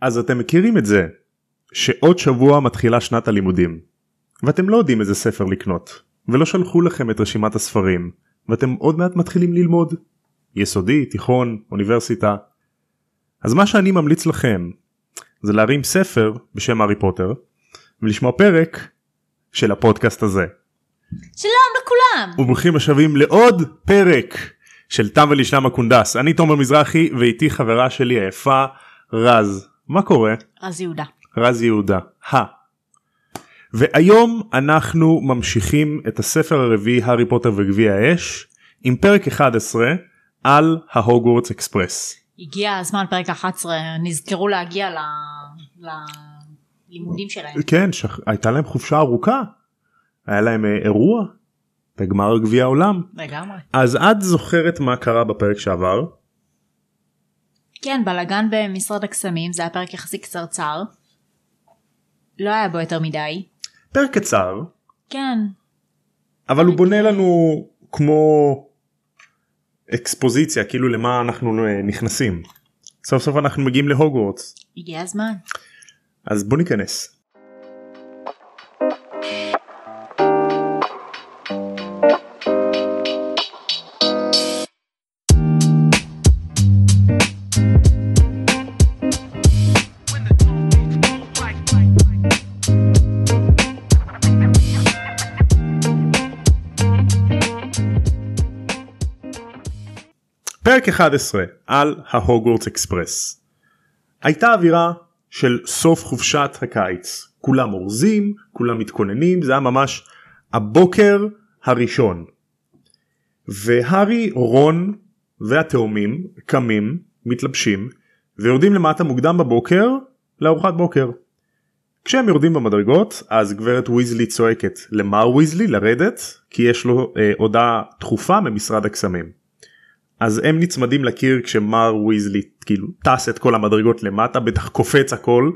אז אתם מכירים את זה שעוד שבוע מתחילה שנת הלימודים ואתם לא יודעים איזה ספר לקנות ולא שלחו לכם את רשימת הספרים ואתם עוד מעט מתחילים ללמוד יסודי, תיכון, אוניברסיטה. אז מה שאני ממליץ לכם זה להרים ספר בשם הארי פוטר ולשמוע פרק של הפודקאסט הזה. שלום לכולם! וברוכים השבים לעוד פרק של תם ולשלם הקונדס. אני תומר מזרחי ואיתי חברה שלי היפה רז. מה קורה? רז יהודה. רז יהודה. ה. והיום אנחנו ממשיכים את הספר הרביעי הארי פוטר וגביע האש עם פרק 11 על ההוגוורטס אקספרס. הגיע הזמן פרק 11 נזכרו להגיע ל... ללימודים שלהם. כן, שח... הייתה להם חופשה ארוכה. היה להם אה, אירוע בגמר גביע העולם. לגמרי. אז את זוכרת מה קרה בפרק שעבר? כן בלאגן במשרד הקסמים זה היה פרק יחסית קצרצר. לא היה בו יותר מדי. פרק קצר כן. אבל הוא בונה לנו כמו אקספוזיציה כאילו למה אנחנו נכנסים. סוף סוף אנחנו מגיעים להוגוורטס הגיע הזמן. אז בוא ניכנס. פרק 11 על ההוגוורטס אקספרס. הייתה אווירה של סוף חופשת הקיץ כולם אורזים כולם מתכוננים זה היה ממש הבוקר הראשון. והארי רון והתאומים קמים מתלבשים ויורדים למטה מוקדם בבוקר לארוחת בוקר. כשהם יורדים במדרגות אז גברת ויזלי צועקת למר ויזלי לרדת כי יש לו אה, הודעה דחופה ממשרד הקסמים. אז הם נצמדים לקיר כשמר ויזלי כאילו טס את כל המדרגות למטה בטח קופץ הכל.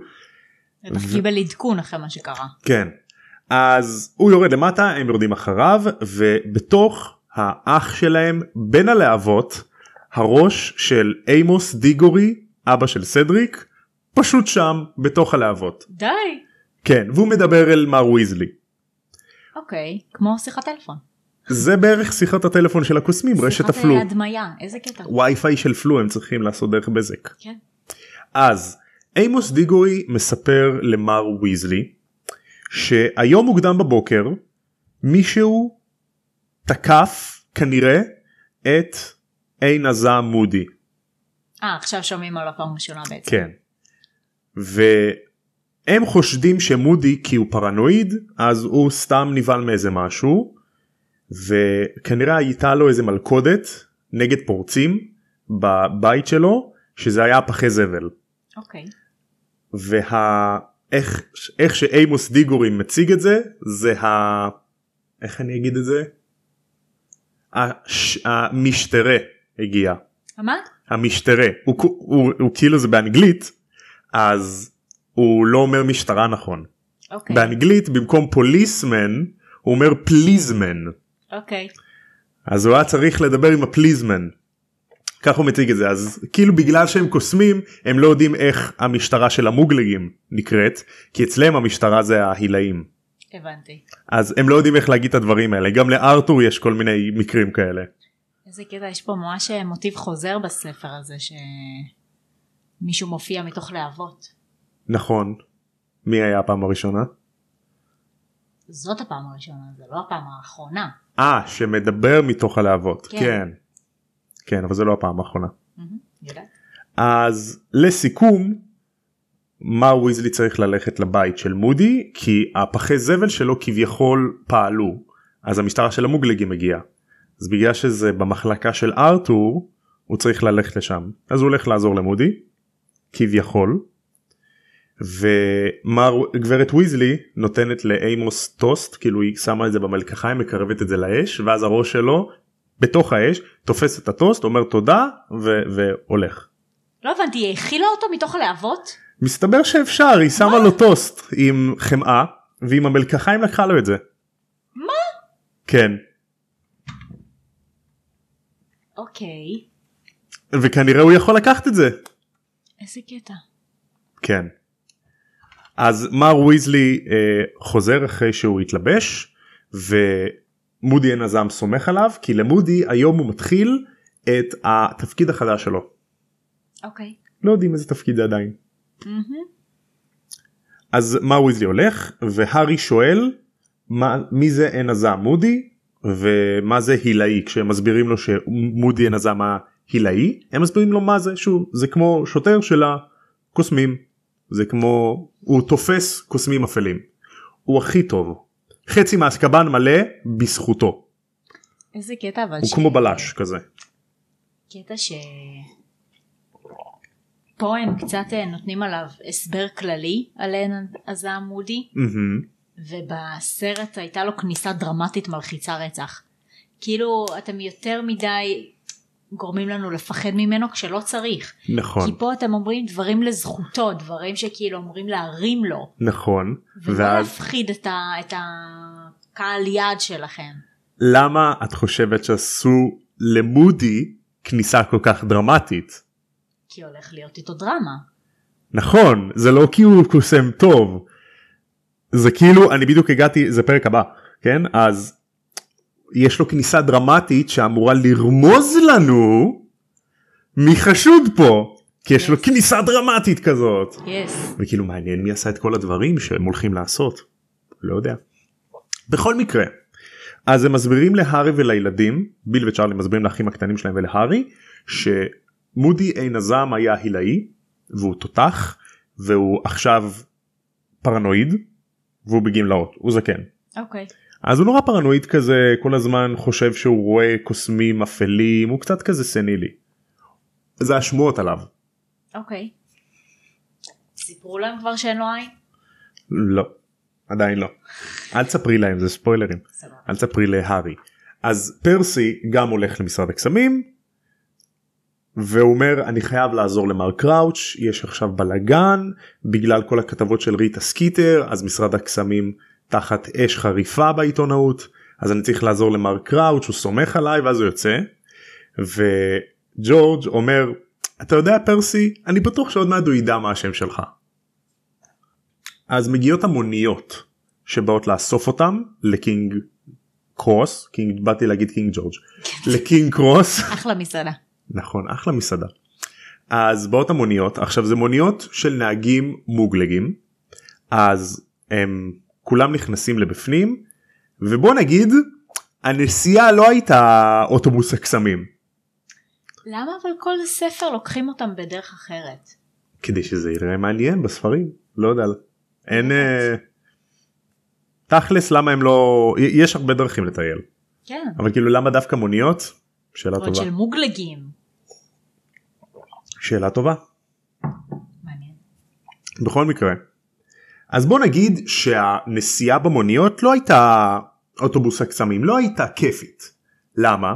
בטח קיבל עדכון אחרי מה שקרה. כן. אז הוא יורד למטה הם יורדים אחריו ובתוך האח שלהם בין הלהבות הראש של אימוס דיגורי אבא של סדריק פשוט שם בתוך הלהבות. די. כן והוא מדבר אל מר ויזלי. אוקיי כמו שיחת טלפון. זה בערך שיחת הטלפון של הקוסמים רשת הפלו. שיחת הדמיה איזה קטע. וי פיי של פלו הם צריכים לעשות דרך בזק. כן. אז אימוס דיגורי מספר למר ויזלי שהיום מוקדם בבוקר מישהו תקף כנראה את עין עזה מודי. אה עכשיו שומעים על הפעם הראשונה בעצם. כן. והם חושדים שמודי כי הוא פרנואיד אז הוא סתם נבהל מאיזה משהו וכנראה הייתה לו איזה מלכודת נגד פורצים בבית שלו שזה היה פחי זבל. אוקיי. ואיך איך שאימוס דיגורי מציג את זה זה ה... איך אני אגיד את זה? הש... המשטרה הגיע. מה? המשטרה הוא, הוא, הוא, הוא כאילו זה באנגלית אז הוא לא אומר משטרה נכון. אוקיי. באנגלית במקום פוליסמן הוא אומר פליזמן. אוקיי. אז הוא היה צריך לדבר עם הפליזמן. כך הוא מציג את זה אז כאילו בגלל שהם קוסמים הם לא יודעים איך המשטרה של המוגלגים נקראת כי אצלם המשטרה זה ההילאים. הבנתי. אז הם לא יודעים איך להגיד את הדברים האלה גם לארתור יש כל מיני מקרים כאלה. איזה קטע יש פה ממש מוטיב חוזר בספר הזה שמישהו מופיע מתוך להבות. נכון. מי היה הפעם הראשונה? זאת הפעם הראשונה זה לא הפעם האחרונה. אה שמדבר מתוך הלהבות כן. כן. כן אבל זה לא הפעם האחרונה. אז לסיכום מר ויזלי צריך ללכת לבית של מודי כי הפחי זבל שלו כביכול פעלו אז המשטרה של המוגלגים הגיעה. אז בגלל שזה במחלקה של ארתור הוא צריך ללכת לשם אז הוא הולך לעזור למודי כביכול. ומר גברת ויזלי נותנת לאימוס טוסט כאילו היא שמה את זה במלקחיים מקרבת את זה לאש ואז הראש שלו בתוך האש תופס את הטוסט אומר תודה ו- והולך. לא הבנתי היא האכילה אותו מתוך הלהבות? מסתבר שאפשר היא שמה לו טוסט עם חמאה ועם המלקחיים לקחה לו את זה. מה? כן אוקיי. וכנראה הוא יכול לקחת את זה. איזה קטע. כן. אז מר ויזלי אה, חוזר אחרי שהוא התלבש ומודי הזעם סומך עליו כי למודי היום הוא מתחיל את התפקיד החדש שלו. אוקיי. לא יודעים איזה תפקיד זה עדיין. מהמם. אז מר ויזלי הולך והארי שואל מה, מי זה הזעם מודי ומה זה הילאי כשהם מסבירים לו שמודי הזעם ההילאי הם מסבירים לו מה זה שהוא זה כמו שוטר של הקוסמים זה כמו הוא תופס קוסמים אפלים הוא הכי טוב חצי מהסקבן מלא בזכותו איזה קטע אבל הוא כמו בלש כזה קטע ש... פה הם קצת אה, נותנים עליו הסבר כללי על עין הזעם מודי מהמם. ובסרט הייתה לו כניסה דרמטית מלחיצה רצח. כאילו אתם יותר מדי גורמים לנו לפחד ממנו כשלא צריך. נכון כי פה אתם אומרים דברים לזכותו, דברים שכאילו אומרים להרים לו, נכון ולא ואז להפחיד את, ה, את הקהל יעד שלכם. למה את חושבת שעשו למודי כניסה כל כך דרמטית כי הולך להיות איתו דרמה. נכון זה לא כי הוא קוסם טוב זה כאילו אני בדיוק הגעתי זה פרק הבא כן אז יש לו כניסה דרמטית שאמורה לרמוז לנו מי חשוד פה כי יש לו Yes. כניסה דרמטית כזאת יס. וכאילו מעניין מי עשה את כל הדברים שהם הולכים לעשות לא יודע. בכל מקרה אז הם מסבירים להארי ולילדים ביל וצ'ארלי מסבירים לאחים הקטנים שלהם ולהארי שמודי עין הזעם היה הילאי והוא תותח והוא עכשיו פרנואיד והוא בגמלאות הוא זקן. אוקיי. אז הוא נורא פרנואיד כזה כל הזמן חושב שהוא רואה קוסמים אפלים הוא קצת כזה סנילי. זה השמועות עליו. אוקיי. סיפרו להם כבר שאין לו עין? לא עדיין לא. אל תספרי להם זה ספוילרים. אל תספרי להארי. אז פרסי גם הולך למשרד הקסמים והוא אומר אני חייב לעזור למר קראוץ' יש עכשיו בלאגן בגלל כל הכתבות של ריטה סקיטר אז משרד הקסמים תחת אש חריפה בעיתונאות אז אני צריך לעזור למר קראוץ' הוא סומך עליי ואז הוא יוצא וג'ורג' אומר אתה יודע פרסי אני בטוח שעוד מעט הוא ידע מה השם שלך. אז מגיעות המוניות שבאות לאסוף אותם לקינג קרוס קינג באתי להגיד קינג ג'ורג' לקינג קרוס אחלה מסעדה. נכון אחלה מסעדה. אז באות המוניות עכשיו זה מוניות של נהגים מוגלגים אז הם כולם נכנסים לבפנים ובוא נגיד הנסיעה לא הייתה אוטובוס הקסמים למה אבל כל ספר לוקחים אותם בדרך אחרת? כדי שזה יראה מעניין בספרים לא יודע אין אה, תכלס למה הם לא יש הרבה דרכים לטייל כן. אבל כאילו למה דווקא מוניות שאלה טובה של מוגלגים. שאלה טובה מעניין. בכל מקרה אז בוא נגיד שהנסיעה במוניות לא הייתה אוטובוס הקסמים לא הייתה כיפית למה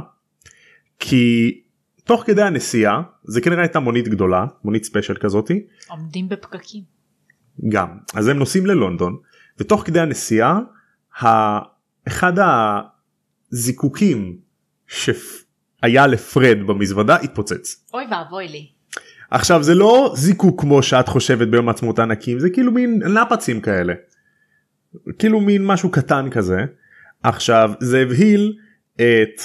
כי תוך כדי הנסיעה זה כנראה הייתה מונית גדולה מונית ספיישל כזאתי עומדים בפקקים. גם אז הם נוסעים ללונדון ותוך כדי הנסיעה אחד הזיקוקים שהיה לפרד במזוודה התפוצץ. אוי ואבוי לי. עכשיו זה לא זיקוק כמו שאת חושבת ביום העצמאות הענקים זה כאילו מין נפצים כאלה. כאילו מין משהו קטן כזה. עכשיו זה הבהיל את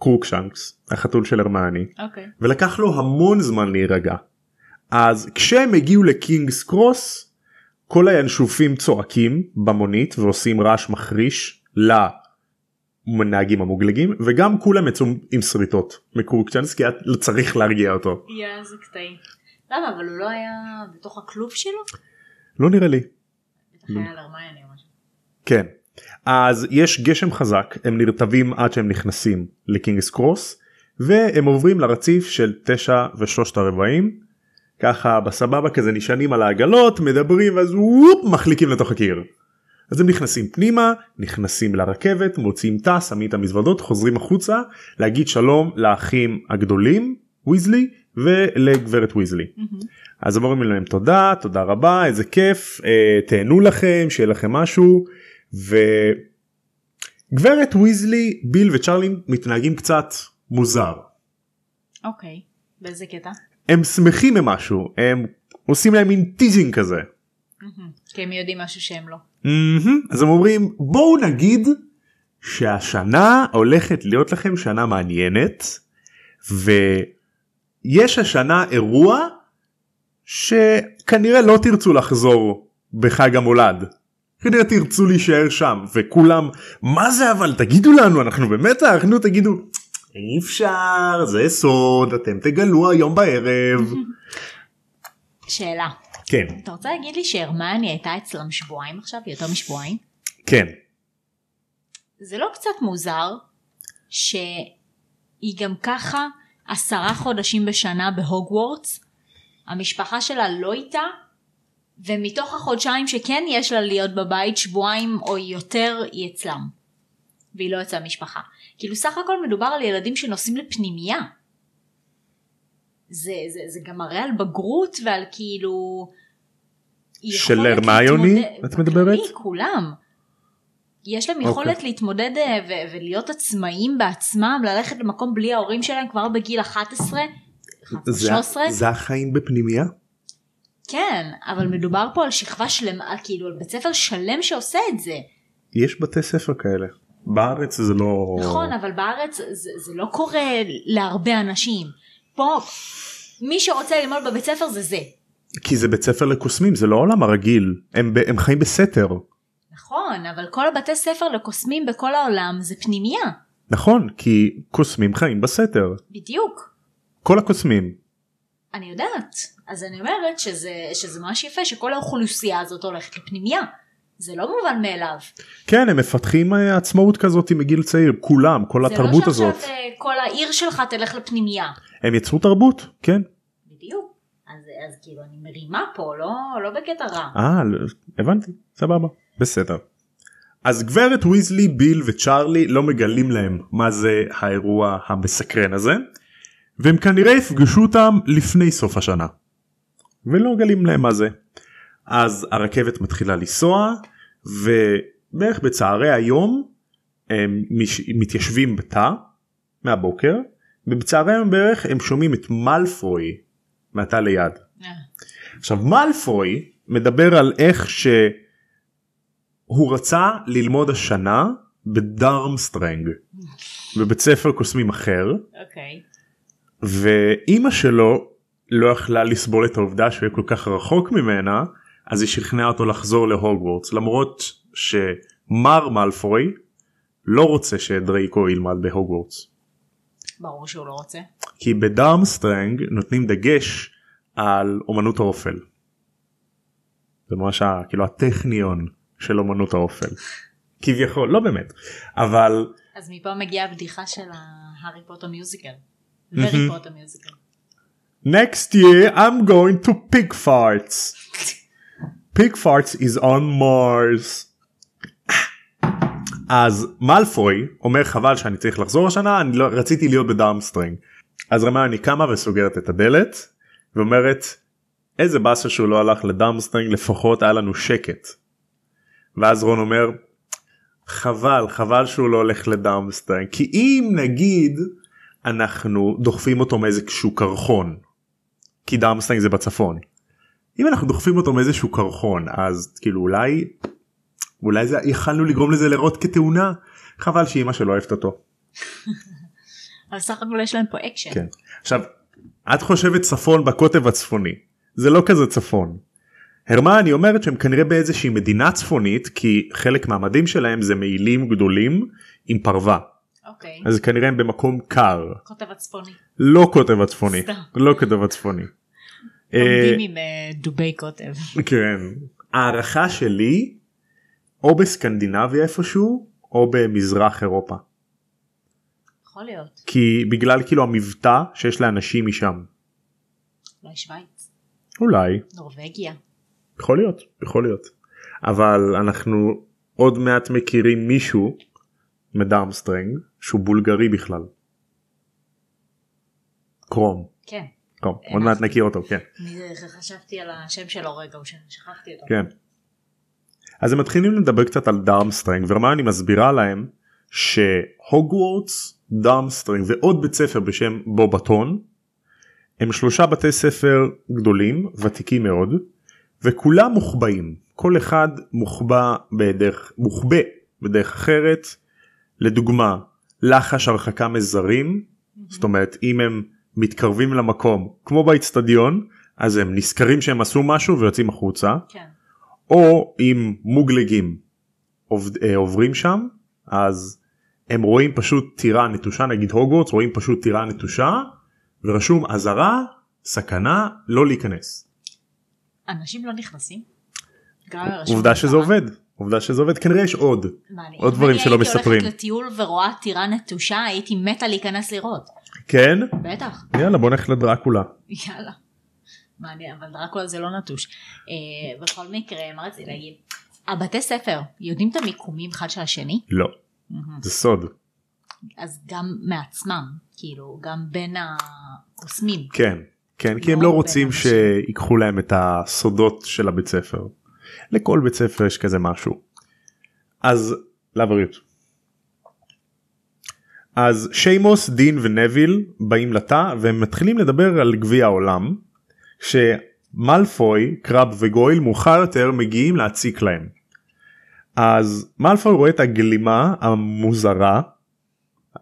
קרוקשנקס החתול של הרמני אוקיי. ולקח לו המון זמן להירגע. אז כשהם הגיעו לקינגס קרוס כל הינשופים צועקים במונית ועושים רעש מחריש לנהגים המוגלגים וגם כולם יצאו עם שריטות מקורקצ'אנס כי היה צריך להרגיע אותו. יא איזה קטעים. למה אבל הוא לא היה בתוך הכלוב שלו? לא נראה לי. כן. אז יש גשם חזק הם נרטבים עד שהם נכנסים לקינגס קרוס והם עוברים לרציף של תשע ושלושת הרבעים ככה בסבבה כזה נשענים על העגלות מדברים ואז וופ מחליקים לתוך הקיר. אז הם נכנסים פנימה נכנסים לרכבת מוצאים תא שמים את המזוודות חוזרים החוצה להגיד שלום לאחים הגדולים ויזלי ולגברת ויזלי. אז הם אומרים להם תודה תודה רבה איזה כיף אה, תהנו לכם שיהיה לכם משהו וגברת ויזלי ביל וצ'רלי מתנהגים קצת מוזר אוקיי. באיזה קטע? הם שמחים ממשהו הם עושים להם מין teasing כזה. כי הם יודעים משהו שהם לא. מהמם. אז הם אומרים בואו נגיד שהשנה הולכת להיות לכם שנה מעניינת ויש השנה אירוע שכנראה לא תרצו לחזור בחג המולד. כנראה תרצו להישאר שם וכולם מה זה אבל תגידו לנו אנחנו במתח נו תגידו אי אפשר זה סוד אתם תגלו היום בערב. שאלה. כן אתה רוצה להגיד לי שהרמני הייתה אצלם שבועיים עכשיו? יותר משבועיים? כן זה לא קצת מוזר שהיא גם ככה עשרה חודשים בשנה בהוגוורטס, המשפחה שלה לא איתה, ומתוך החודשיים שכן יש לה להיות בבית, שבועיים או יותר היא אצלם. והיא לא אצל המשפחה. כאילו סך הכל מדובר על ילדים שנוסעים לפנימייה. זה, זה, זה גם מראה על בגרות ועל כאילו... של הרמיוני, להתמודד- את מדברת? כולם. יש להם יכולת אוקיי. להתמודד אה, ו- ולהיות עצמאים בעצמם, ללכת למקום בלי ההורים שלהם כבר בגיל 11, 11, זה, 13. זה החיים בפנימייה? כן, אבל מדובר פה על שכבה שלמה, כאילו על בית ספר שלם שעושה את זה. יש בתי ספר כאלה. בארץ זה לא... נכון, אבל בארץ זה, זה לא קורה להרבה אנשים. פה, מי שרוצה ללמוד בבית ספר זה זה. כי זה בית ספר לקוסמים זה לא העולם הרגיל הם, הם חיים בסתר. נכון, אבל כל הבתי ספר לקוסמים בכל העולם זה פנימייה. נכון כי קוסמים חיים בסתר. בדיוק. כל הקוסמים. אני יודעת. אז אני אומרת שזה, שזה ממש יפה שכל האוכלוסייה הזאת הולכת לפנימייה. זה לא מובן מאליו. כן הם מפתחים אה, עצמאות כזאת מגיל צעיר כולם כל התרבות זה לא הזאת. שעכשיו אה, כל העיר שלך תלך לפנימייה. הם יצרו תרבות כן. אז, אז כאילו אני מרימה פה, לא, לא בקטע רע. אה לא- הבנתי סבבה בסדר. אז גברת ויזלי ביל וצ'ארלי לא מגלים להם מה זה האירוע המסקרן הזה והם כנראה יפגשו אותם לפני סוף השנה. ולא מגלים להם מה זה. אז הרכבת מתחילה לנסוע ובערך בצהרי היום הם מתיישבים בתא מהבוקר ובצהרי היום בערך הם שומעים את מאלפוי מהתא ליד. אה, עכשיו מאלפוי מדבר על איך שהוא רצה ללמוד השנה בדרמסטרנג בבית ספר קוסמים אחר אוקיי. ואימא שלו לא יכלה לסבול את העובדה שהוא יהיה כל כך רחוק ממנה אז היא שכנעה אותו לחזור להוגוורטס למרות שמר מאלפוי לא רוצה שדרייקו ילמד בהוגוורטס ברור שהוא לא רוצה. כי בדרמסטרנג נותנים דגש על אומנות האופל. זה ממש כאילו הטכניון של אומנות האופל. כביכול לא באמת אבל אז מפה מגיעה הבדיחה של ההארי פוטר musical. פוטר musical. next year I'm going to pig farts. pig farts is on Mars. אז מאלפוי אומר חבל שאני צריך לחזור השנה אני לא רציתי להיות בדרמסטרנג. אז הרמיוני קמה וסוגרת את הדלת ואומרת איזה באסה שהוא לא הלך לדרמסטרנג לפחות היה לנו שקט. ואז רון אומר חבל חבל שהוא לא הולך לדרמסטרנג כי אם נגיד אנחנו דוחפים אותו מאיזשהו קרחון כי דרמסטרנג זה בצפון. אם אנחנו דוחפים אותו מאיזשהו קרחון אז כאילו אולי אולי זה יכלנו לגרום לזה להיראות כתאונה חבל שאימא שלו אוהבת אותו. אבל סך הכל יש להם פה אקשן. כן. עכשיו את חושבת צפון בקוטב הצפוני זה לא כזה צפון. הרמיוני אומרת שהם כנראה באיזושהי מדינה צפונית כי חלק מהמדים שלהם זה מעילים גדולים עם פרווה אוקיי. אז כנראה הם במקום קר קוטב הצפוני. לא קוטב הצפוני סתם. לא קוטב הצפוני. אה, עומדים עם אה, דובי קוטב. כן. הערכה שלי או בסקנדינביה איפשהו או במזרח אירופה יכול להיות. כי בגלל כאילו המבטא שיש לאנשים משם אולי שווייץ. אולי נורבגיה. יכול להיות יכול להיות אבל אנחנו עוד מעט מכירים מישהו מדארמסטרנג שהוא בולגרי בכלל. קרום. כן. קרום. עוד מעט נכיר אותו כן. אני חשבתי על השם שלו רגע, שכחתי אותו. כן. אז הם מתחילים לדבר קצת על דארמסטרינג והרמיוני מסבירה להם שהוגוורטס, דארמסטרינג ועוד בית ספר בשם בובטון הם שלושה בתי ספר גדולים ותיקים מאוד וכולם מוחבאים. כל אחד מוחבא בדרך מוחבא בדרך אחרת. לדוגמה לחש הרחקה מזרים זאת אומרת אם הם מתקרבים למקום כמו באיצטדיון אז הם נזכרים שהם עשו משהו ויוצאים החוצה. כן. או אם מוגלגים עובד, אה, עוברים שם אז הם רואים פשוט טירה נטושה נגיד הוגוורטס רואים פשוט טירה נטושה ורשום אזהרה סכנה לא להיכנס. אנשים לא נכנסים? אם עובדה שזה? עובד עובדה שזה עובד כנראה יש עוד. עוד דברים אם שלא מספרים. הייתי הולכת לטיול ורואה טירה נטושה הייתי מתה להיכנס לראות. כן בטח. יאללה בוא נלך לדרקולה יאללה. מעניין אבל דרקולה זה לא נטוש. אה, בכל מקרה מה רציתי להגיד? הבתי ספר יודעים את המיקומים אחד של השני? לא זה סוד אז גם מעצמם כאילו גם בין הקוסמים. כן כן כי הם לא לא רוצים. שיקחו להם את הסודות של הבית ספר. לכל בית ספר יש כזה משהו. אז לבריאות. אז שיימוס דין ונביל באים לתא והם מתחילים לדבר על גביע העולם. שמלפוי קרב וגויל מאוחר יותר מגיעים להציק להם. אז מלפוי רואה את הגלימה המוזרה.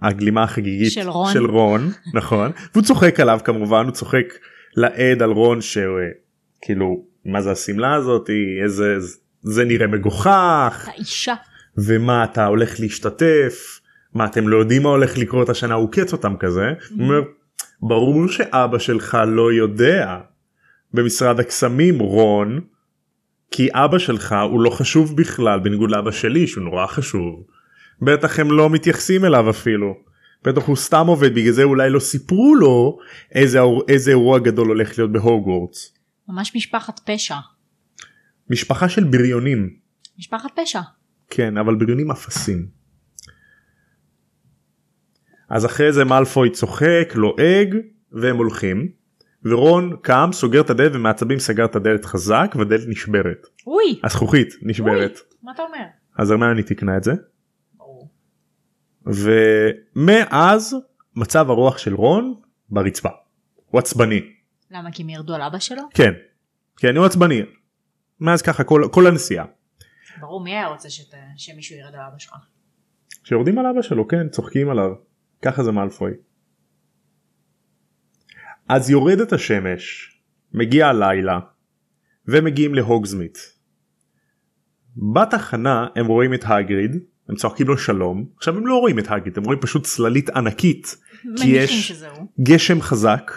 הגלימה החגיגית של רון. של רון נכון והוא צוחק עליו כמובן הוא צוחק לעד על רון שכאילו מה זה השמלה הזאת איזה זה נראה מגוחך האישה. ומה אתה הולך להשתתף מה אתם לא יודעים מה הולך לקרות השנה הוא קץ אותם כזה הוא אומר ברור שאבא שלך לא יודע במשרד הקסמים רון כי אבא שלך הוא לא חשוב בכלל בניגוד לאבא שלי שהוא נורא חשוב. בטח הם לא מתייחסים אליו אפילו. בטח הוא סתם עובד בגלל זה אולי לא סיפרו לו איזה, איזה אירוע גדול הולך להיות בהוגוורטס. ממש משפחת פשע. משפחה של בריונים. משפחת פשע. כן אבל בריונים אפסים. אז אחרי זה מאלפוי צוחק לועג והם הולכים ורון קם סוגר את הדלת ומעצבים סגר את הדלת חזק והדלת נשברת אוי. הזכוכית נשברת מה אתה אומר? אז הרמיוני תיקנה את זה. ומאז מצב הרוח של רון ברצפה. הוא עצבני למה כי הם ירדו על אבא שלו? כן כן הוא עצבני מאז ככה כל, כל הנסיעה ברור מי היה רוצה שת... שמישהו ירד על אבא שלך? שיורדים על אבא שלו כן צוחקים עליו ככה זה מאלפוי. אז יורדת השמש מגיע הלילה ומגיעים להוגזמית. בתחנה הם רואים את הגריד הם צועקים לו שלום עכשיו הם לא רואים את הגריד הם רואים פשוט צללית ענקית כי יש שזהו. גשם חזק.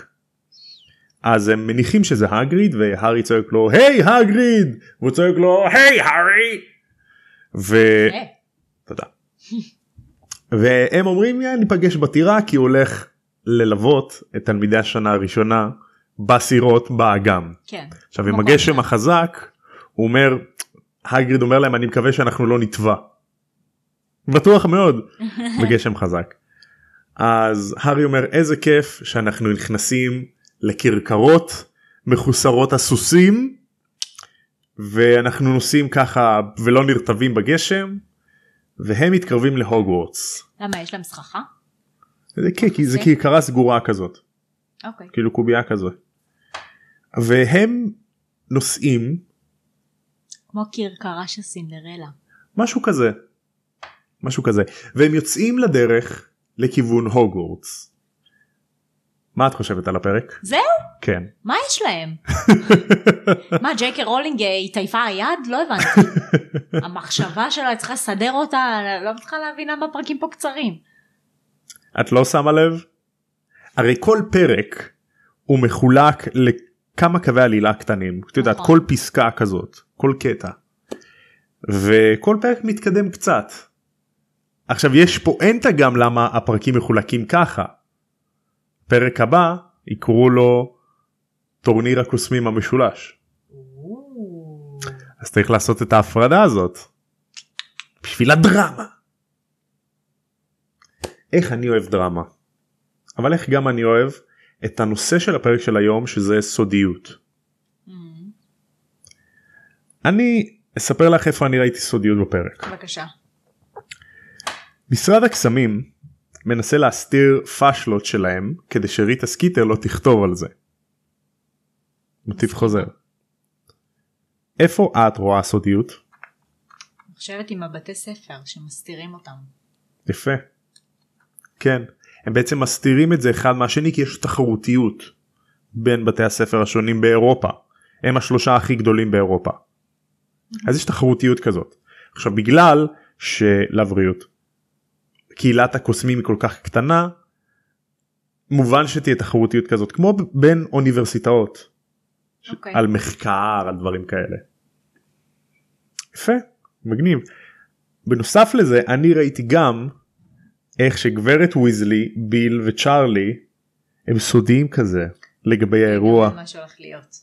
אז הם מניחים שזה הגריד והארי צועק לו היי הגריד והוא צועק לו היי הארי. ו... אה, תודה. והם אומרים "יא, ניפגש בטירה כי הוא הולך ללוות את תלמידי השנה הראשונה בסירות באגם. כן. עכשיו עם הגשם שנה. החזק הוא אומר הגריד אומר להם אני מקווה שאנחנו לא נטבע. בטוח מאוד בגשם חזק. אז הארי אומר איזה כיף שאנחנו נכנסים לכרכרות מחוסרות הסוסים ואנחנו נוסעים ככה ולא נרטבים בגשם והם מתקרבים להוגוורטס. למה יש להם סככה? זה, כי, זה זה? כרכרה סגורה כזאת אוקיי. כאילו קובייה כזאת. והם נוסעים כמו כרכרה של סינדרלה. משהו כזה משהו כזה והם יוצאים לדרך לכיוון הוגוורטס. מה את חושבת על הפרק? זהו? כן. מה יש להם? מה ג'ייקר רולינג אה, התעייפה היד? לא הבנתי. המחשבה שלה צריכה לסדר אותה לא מצליחה להבין למה הפרקים פה קצרים. את לא שמה לב? הרי כל פרק הוא מחולק לכמה קווי עלילה קטנים. את יודעת נכון. כל פסקה כזאת כל קטע. וכל פרק מתקדם קצת. עכשיו יש פואנטה גם למה הפרקים מחולקים ככה. פרק הבא יקראו לו טורניר הקוסמים המשולש. אז צריך לעשות את ההפרדה הזאת. בשביל הדרמה. איך אני אוהב דרמה. אבל איך גם אני אוהב את הנושא של הפרק של היום שזה סודיות. ממ, אני אספר לך איפה אני ראיתי סודיות בפרק. בבקשה. משרד הקסמים מנסה להסתיר פאשלות שלהם כדי שריטה סקיטר לא תכתוב על זה. מוטיב חוזר. איפה את רואה סודיות? אני חושבת עם הבתי ספר שמסתירים אותם. יפה. כן. הם בעצם מסתירים את זה אחד מהשני כי יש תחרותיות בין בתי הספר השונים באירופה. הם השלושה הכי גדולים באירופה. אז יש תחרותיות כזאת. עכשיו בגלל שלבריאות קהילת הקוסמים היא כל כך קטנה מובן שתהיה תחרותיות כזאת כמו בין אוניברסיטאות אוקיי. okay. על מחקר על דברים כאלה. יפה מגניב. בנוסף לזה אני ראיתי גם איך שגברת ויזלי ביל וצ'ארלי הם סודיים כזה לגבי האירוע מה שהולך להיות.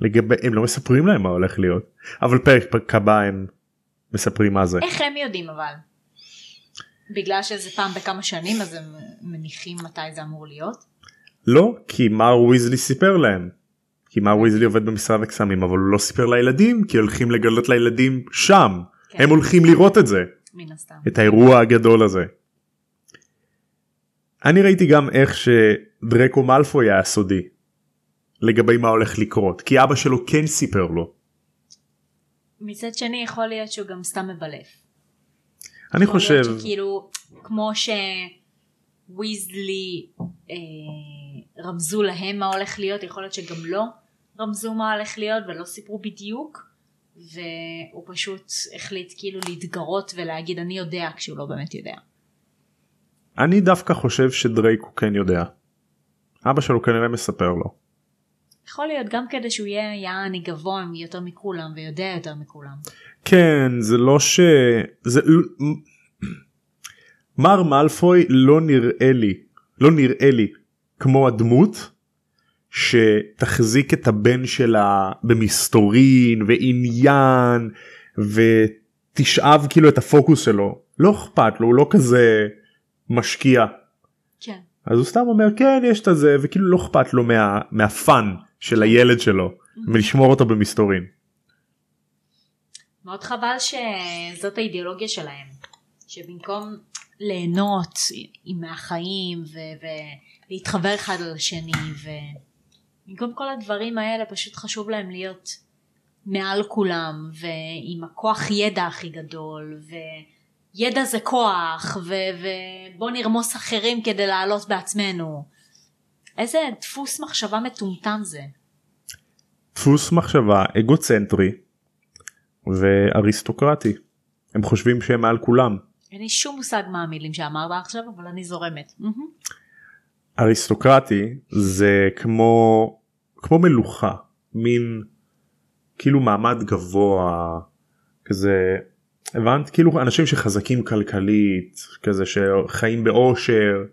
לגבי הם לא מספרים להם מה הולך להיות אבל פרק הבא הם מספרים מה זה. איך הם יודעים אבל? בגלל שזה פעם בכמה שנים אז הם מניחים מתי זה אמור להיות? לא כי מר ויזלי סיפר להם. כי מר ויזלי עובד במשרד הקסמים אבל הוא לא סיפר לילדים כי הולכים לגלות לילדים שם כן. הם הולכים לראות את זה מן הסתם. את האירוע הגדול הזה. אני ראיתי גם איך שדרקו מאלפוי היה סודי לגבי מה הולך לקרות כי אבא שלו כן סיפר לו. מצד שני יכול להיות שהוא גם סתם מבלף. אני חושב שכאילו כמו שוויזלי אה, רמזו להם מה הולך להיות יכול להיות שגם לא רמזו מה הולך להיות ולא סיפרו בדיוק והוא פשוט החליט כאילו להתגרות ולהגיד אני יודע כשהוא לא באמת יודע. אני דווקא חושב שדרייק הוא כן יודע. אבא שלו כנראה מספר לו. יכול להיות גם כדי שהוא יהיה יעני גבוה יותר מכולם ויודע יותר מכולם. כן זה לא ש... זה... מר מאלפוי לא נראה לי לא נראה לי כמו הדמות שתחזיק את הבן שלה במסתורין ועניין ותשאב כאילו את הפוקוס שלו לא אכפת לו הוא לא כזה משקיע כן. אז הוא סתם אומר כן יש את הזה וכאילו לא אכפת לו מה, מהפאן של הילד שלו ולשמור אותו במסתורין. מאוד חבל שזאת האידיאולוגיה שלהם שבמקום ליהנות עם מהחיים ו- ולהתחבר אחד על השני ובמקום כל הדברים האלה פשוט חשוב להם להיות מעל כולם ועם הכוח ידע הכי גדול וידע זה כוח ו- ובוא נרמוס אחרים כדי לעלות בעצמנו איזה דפוס מחשבה מטומטם זה דפוס מחשבה אגוצנטרי ואריסטוקרטי. הם חושבים שהם מעל כולם. אין לי שום מושג מה המילים שאמרת עכשיו אבל אני זורמת. אריסטוקרטי זה כמו כמו מלוכה מין כאילו מעמד גבוה כזה הבנת כאילו אנשים שחזקים כלכלית כזה שחיים באושר.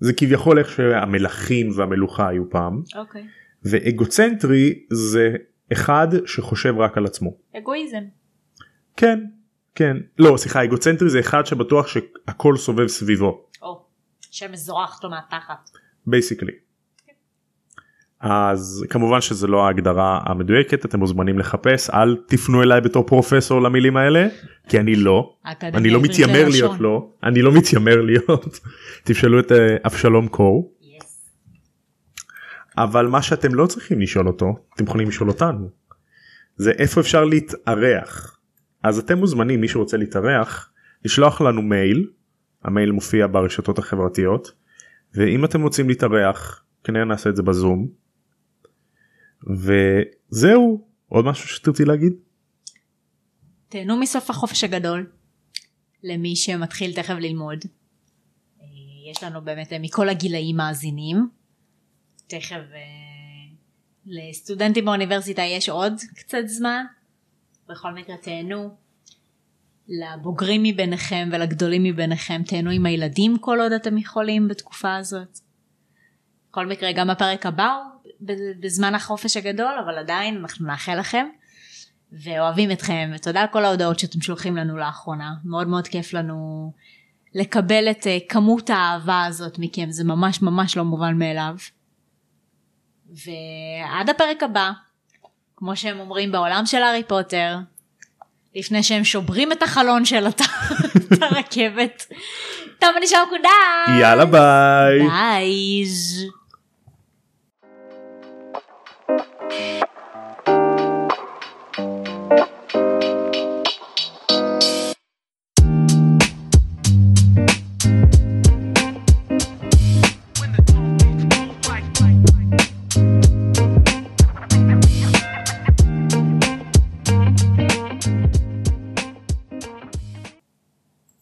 זה כביכול איך שהמלכים והמלוכה היו פעם אוקיי. ואגוצנטרי זה אחד שחושב רק על עצמו. אגואיזם. כן כן לא סליחה אגוצנטרי זה אחד שבטוח שהכל סובב סביבו או, שמש זורחת לו מהתחת. basically. אז כמובן שזה לא ההגדרה המדויקת אתם מוזמנים לחפש אל תפנו אליי בתור פרופסור למילים האלה כי אני לא. אני לא מתיימר. להיות לא. אני לא מתיימר להיות. תשאלו את אה, אבשלום קור. Yes. אבל מה שאתם לא צריכים לשאול אותו אתם יכולים לשאול אותנו זה איפה אפשר להתארח. אז אתם מוזמנים מי שרוצה להתארח לשלוח לנו מייל המייל מופיע ברשתות החברתיות ואם אתם רוצים להתארח כנראה נעשה את זה בזום וזהו עוד משהו שתרצי להגיד תהנו מסוף החופש הגדול למי שמתחיל תכף ללמוד. אה, יש לנו באמת אה, מכל הגילאים מאזינים. תכף אה, לסטודנטים באוניברסיטה יש עוד קצת זמן. בכל מקרה תהנו. לבוגרים מביניכם ולגדולים מביניכם תהנו עם הילדים כל עוד אתם יכולים בתקופה הזאת. בכל מקרה גם הפרק הבא הוא בזמן החופש הגדול אבל עדיין אנחנו נאחל לכם. ואוהבים אתכם ותודה על כל ההודעות שאתם שולחים לנו לאחרונה מאוד מאוד כיף לנו לקבל את אה, כמות האהבה הזאת מכם זה ממש ממש לא מובן מאליו. ועד הפרק הבא כמו שהם אומרים בעולם של הארי פוטר לפני שהם שוברים את החלון של את הרכבת. טוב אני שם נקודה. יאללה ביי. ביי.